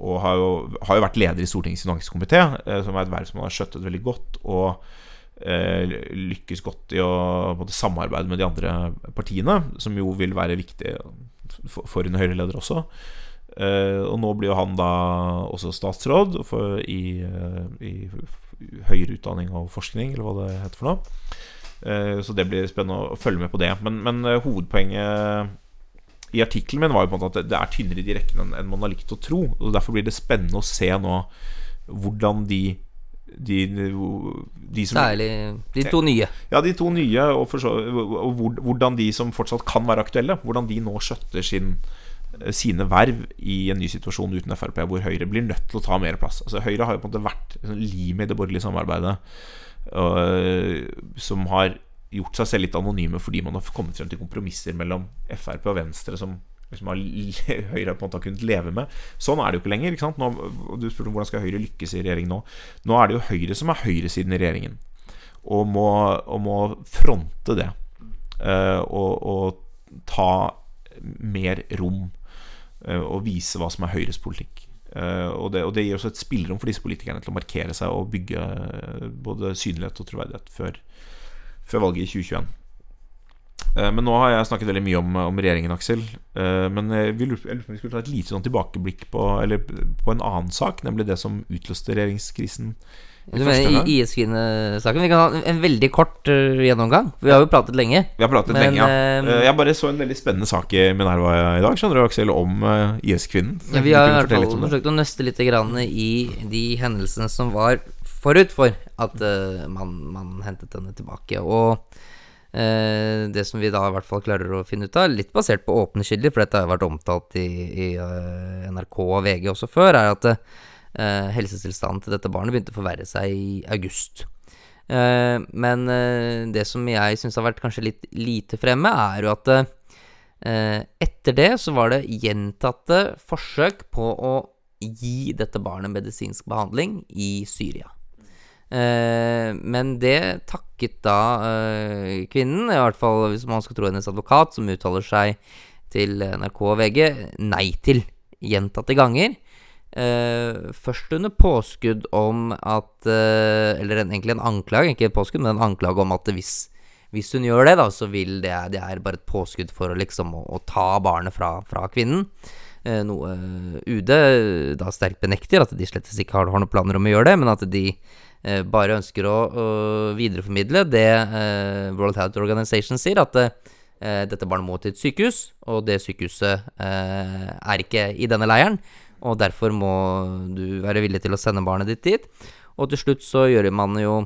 og har, jo, har, jo, vært leder i Stortingets finanskomité, uh, som er et verv som han har skjøttet veldig godt. Og Eh, lykkes godt i å måte, samarbeide med de andre partiene, som jo vil være viktig for en Høyre-leder også. Eh, og nå blir jo han da også statsråd for, i, eh, i, høyere utdanning og forskning, eller hva det heter for noe. Så det blir spennende å følge med på det. Men, men hovedpoenget i artikkelen min var jo på en måte at det er tynnere i de rekkene enn man har likt å tro. Og Derfor blir det spennende å se nå hvordan de de, de som, Særlig de to nye. Ja, de to nye, og, så, og hvordan de som fortsatt kan være aktuelle, hvordan de nå skjøtter sin, sine verv i en ny situasjon uten Frp, hvor Høyre blir nødt til å ta mer plass. Altså Høyre har jo på en måte vært sånn limet i det borgerlige samarbeidet, og, som har gjort seg selv litt anonyme fordi man har kommet frem til kompromisser mellom Frp og Venstre som liksom Høyre på en måte har kunnet leve med. Sånn er det jo ikke lenger. Ikke nå, du spurte om hvordan skal Høyre lykkes i regjering nå. Nå er det jo Høyre som er høyresiden i regjeringen, og må, og må fronte det. Uh, og, og, ta mer rom uh, og vise hva som er Høyres politikk. Uh, og, det, og, det, gir også et spillerom for disse politikerne til å markere seg og bygge både synlighet og troverdighet før, før valget i 2021. Eh, men nå har jeg snakket veldig mye om, om regjeringen, Aksel. Eh, men vi lurer på om vi skulle ta et lite sånn tilbakeblikk på, eller på en annen sak, nemlig det som utløste regjeringskrisen. Du mener IS-kvinnesaken? Vi kan ha en veldig kort uh, gjennomgang. Vi har jo pratet lenge. Vi har pratet men, lenge, ja. Jeg bare så en veldig spennende sak i Minerva i dag, skjønner du, Aksel, om IS-kvinnen. Ja, vi har i hvert fall forsøkt å nøste litt i de hendelsene som var forut for at man, man hentet henne tilbake. Og Eh, det som vi da i hvert fall klarer å finne ut av, litt basert på åpne kilder, for dette har jo vært omtalt i, i uh, NRK og VG også før, er at uh, helsetilstanden til dette barnet begynte å forverre seg i august. Eh, men det som jeg syns har vært kanskje litt lite fremme, er jo at etter det så var det gjentatte forsøk på å gi dette barnet medisinsk behandling i Syria. Eh, men det takket da eh, kvinnen, i hvert fall hvis man skal tro hennes advokat, som uttaler seg til NRK og VG, nei til gjentatte ganger. Uh, først under påskudd om at Eller en, egentlig en anklage, ikke påskudd, men en anklage om at hvis, hvis hun gjør det, da, så vil det, det er bare et påskudd for liksom å, å ta barnet fra, fra kvinnen. noe UD da sterkt benekter, at de slett ikke har, har noen planer om å gjøre det, men at de bare ønsker å, å videreformidle det eh, World Health Organization sier, at eh, dette barnet må til et sykehus, og det sykehuset er ikke i denne leiren. Og derfor må du være villig til å sende barnet ditt dit. Og til slutt så gjør man jo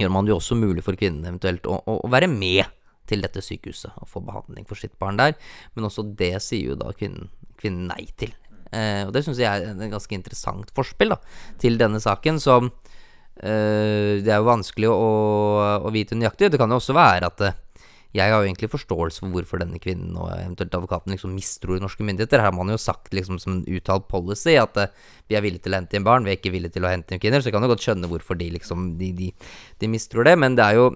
gjør man jo også mulig for kvinnen eventuelt å, å, være med til dette sykehuset og få behandling for sitt barn der. Men også det sier jo da kvinnen, kvinnen nei til. Eh, og det syns jeg er en ganske interessant forspill da, til denne saken, som det er jo vanskelig å, å, vite nøyaktig. Det kan jo også være at uh, jeg har jo egentlig forståelse for hvorfor denne kvinnen og eventuelt advokaten liksom mistror norske myndigheter. Her har man jo sagt liksom som en uttalt policy at uh, vi er villige til å hente inn barn, vi er ikke villige til å hente inn kvinner. Så jeg kan jo godt skjønne hvorfor de liksom de, de, de mistror det. Men det er jo,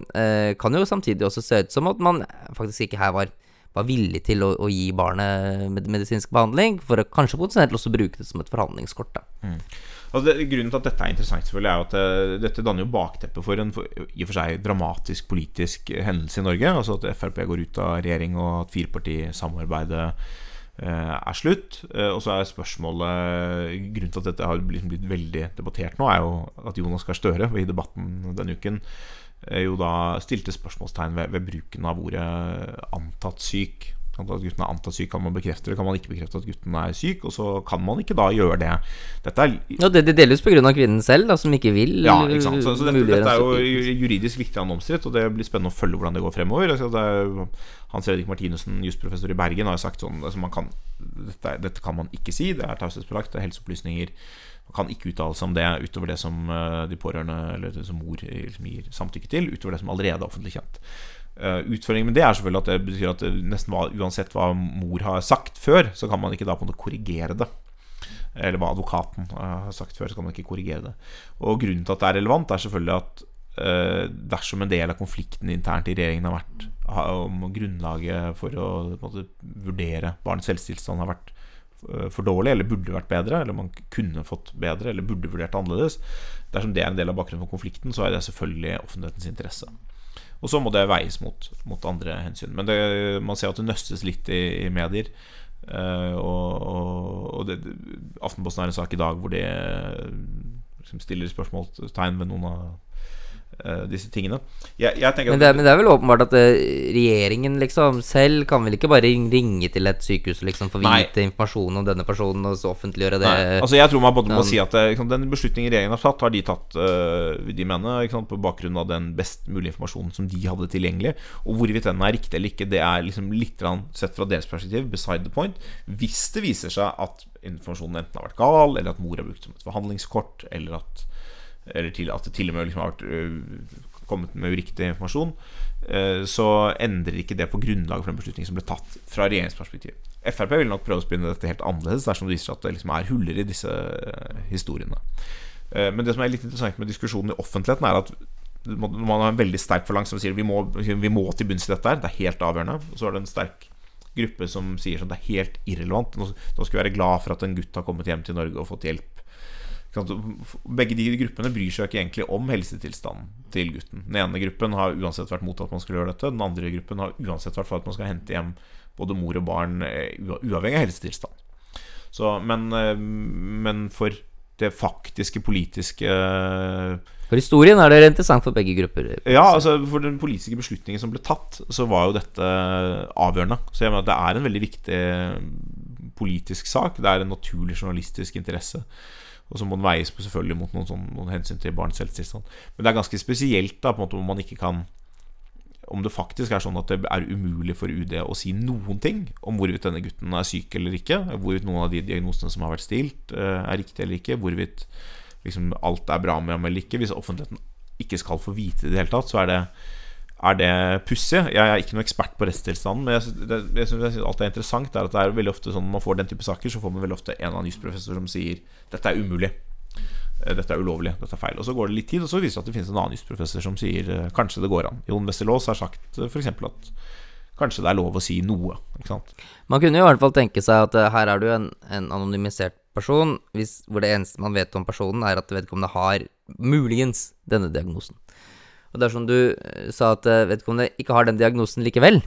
kan jo samtidig også se ut som at man faktisk ikke her var var villig til å, å gi barnet med, medisinsk behandling, for å kanskje potensielt også bruke det som et forhandlingskort. Mm. Altså det, grunnen til at dette er interessant, selvfølgelig er at uh, dette danner jo bakteppet for en for, i og for seg dramatisk politisk hendelse i Norge. Altså at Frp går ut av regjering, og at firepartisamarbeidet uh, er slutt. Uh, og så er spørsmålet Grunnen til at dette har blitt, blitt veldig debattert nå, er jo at Jonas Gahr Støre i debatten denne uken jo da stilte spørsmålstegn ved, ved bruken av ordet 'antatt syk' at gutten er antatt syk, kan man bekrefte det. Kan man ikke bekrefte at gutten er syk, og så kan man ikke da gjøre det. Dette er ja, det, det deles pga. kvinnen selv, da, som ikke vil Ja, ikke sant. Så, så dette, dette, er jo juridisk viktig omstridt, og det blir spennende å følge hvordan det går fremover. Altså, er, Hans Fredrik Martinussen, jusprofessor i Bergen, har jo sagt sånn altså, kan, dette, dette, kan man ikke si. Det er taushetsbelagt, det er helseopplysninger. Man kan ikke uttale seg om det utover det som uh, de pårørende eller som mor liksom, gir samtykke til, utover det som allerede er offentlig kjent. Utføringen med det er selvfølgelig at det betyr at nesten hva, uansett hva mor har sagt før, så kan man ikke da på en måte korrigere det. Eller hva advokaten har sagt før, så kan man ikke korrigere det. Og grunnen til at det er relevant, er selvfølgelig at dersom en del av konflikten internt i regjeringen har vært om grunnlaget for å måte, vurdere barnets helsetilstand har vært for dårlig, eller burde vært bedre, eller man kunne fått bedre, eller burde vurdert annerledes Dersom det er en del av bakgrunnen for konflikten, så er det selvfølgelig offentlighetens interesse. Og så må det veies mot, mot andre hensyn. Men det, man ser at det nøstes litt i, i medier. Uh, og, og det, Aftenposten har en sak i dag hvor de liksom stiller spørsmålstegn ved noen av eh, disse tingene. Jeg, jeg Men det, er- men det er vel åpenbart at eh, regjeringen liksom selv kan vel ikke bare ringe til et sykehus og liksom få vite informasjon om denne personen og så offentliggjøre det? Nei, altså jeg tror man både må si at eh, ikke Den beslutningen regjeringen har tatt, har de tatt øh, de mener, sant, på bakgrunn av den best mulige informasjonen som de hadde tilgjengelig. Og hvorvidt den er riktig eller ikke, det er liksom litt sett fra deres perspektiv beside the point. Hvis det viser seg at informasjonen enten har vært gal, eller at mor er brukt som et forhandlingskort, eller at, eller til, at det til og med liksom har vært, øh, kommet med uriktig informasjon, øh, så endrer ikke det på grunnlaget for den beslutningen som ble tatt fra regjeringsperspektiv. Frp vil nok prøve å spinne dette helt annerledes dersom det viser seg at det liksom er huller i disse eh, historiene. Eh, Men det som er litt interessant med diskusjonen i offentligheten, er at man har en veldig sterk forlang som sier vi må, vi må til bunns i dette her. Det er helt avgjørende. Og så er det en sterk gruppe som sier sånn det er helt irrelevant. Nå, nå skal vi være glad for at en gutt har kommet hjem til Norge og fått hjelp. Begge de gruppene bryr seg ikke egentlig om helsetilstanden til gutten. Den ene gruppen har uansett vært mot at man skulle gjøre dette. Den andre gruppen har uansett vært for at man skal hente hjem både mor og barn eh, uavhengig av helsetilstand. Så, men, eh, men for det faktiske politiske For historien er det interessant for begge grupper. Ja, altså for den politiske beslutningen som ble tatt, så var jo dette avgjørende. Så jeg mener at det er en veldig viktig politisk sak. Det er en naturlig journalistisk interesse. Og så må den veies på selvfølgelig mot noen, sånn, noen hensyn til barns helsetilstand. Men det er ganske spesielt da, på en måte om man ikke kan Om det faktisk er sånn at det er umulig for UD å si noen ting om hvorvidt denne gutten er syk eller ikke, hvorvidt noen av de diagnosene som har vært stilt, eh, er riktige eller ikke, hvorvidt liksom alt er bra med ham eller ikke. Hvis offentligheten ikke skal få vite det i det hele tatt, så er det, er det pussig. Jeg er ikke noen ekspert på rettstilstanden, men jeg det, jeg synes, alt er interessant. Er at det er veldig ofte sånn Når man får den type saker, så får man veldig ofte en av annen jusprofessor som sier dette er umulig. Eh, Dette er ulovlig, dette er feil. Og så går det litt tid, og så viser det at det finnes en annen jusprofessor som sier eh, kanskje det går an. Jon Westerlås har sagt f.eks. for eksempel at kanskje det er lov å si noe. Man kunne jo i hvert fall tenke seg at eh, her er du en, en anonymisert person, hvis, hvor det eneste man vet om personen, er at vedkommende har muligens denne diagnosen. Og dersom du eh, sa at eh, vedkommende ikke har den diagnosen likevel,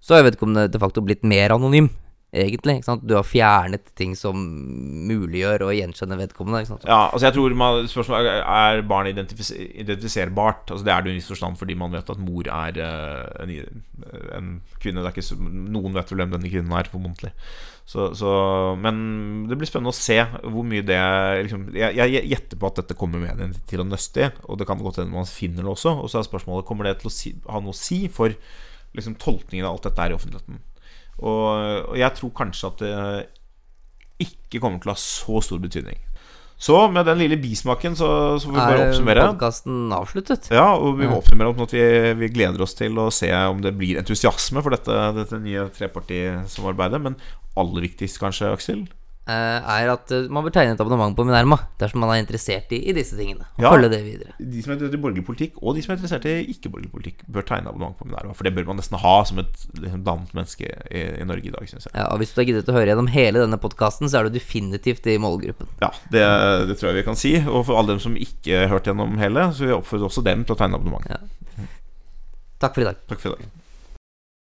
så har vedkommende de facto blitt mer anonym, egentlig. Du har fjernet ting som muliggjør å gjenkjenne vedkommende. Ja, altså jeg tror man, Spørsmålet er er barnet identifis identifiserbart. Altså Det er det i en viss forstand fordi man vet at mor er eh, en, en kvinne. Det er ikke noen vet vel hvem denne kvinnen er, formodentlig. Så, så, men det blir spennende å se hvor mye det liksom, jeg, jeg gjetter på at dette kommer mediene til å nøste i, og det kan godt hende man finner det også. Og så er spørsmålet kommer det til å si, ha noe å si for liksom, tolkningen av alt dette her i offentligheten. Og, og jeg tror kanskje at det ikke kommer til å ha så stor betydning. Så med den lille bismaken så, så får vi bare Er oppsummere. podkasten avsluttet? Ja, og vi må oppsummere opp at vi, vi gleder oss til å se om det blir entusiasme for dette, dette nye trepartisamarbeidet. Men aller viktigst kanskje, Aksel? Eh, er at eh, man bør tegne et abonnement på Minerma dersom man er interessert i, i disse tingene. Og Ja. følge det videre. De som er interessert i borgerlig politikk, og de som er interessert i ikke-borgerlig politikk, bør tegne abonnement på Minerma. For det bør man nesten ha som et liksom, dannet menneske i, i Norge i dag, syns jeg. Ja, og Hvis du har giddet å høre gjennom hele denne podkasten, så er du definitivt i målgruppen. Ja, det, det tror jeg vi kan si. Og for alle dem som ikke har hørt gjennom hele, så vil jeg oppfordre også dem til å tegne abonnement. Ja. Takk for i dag. Takk for i dag.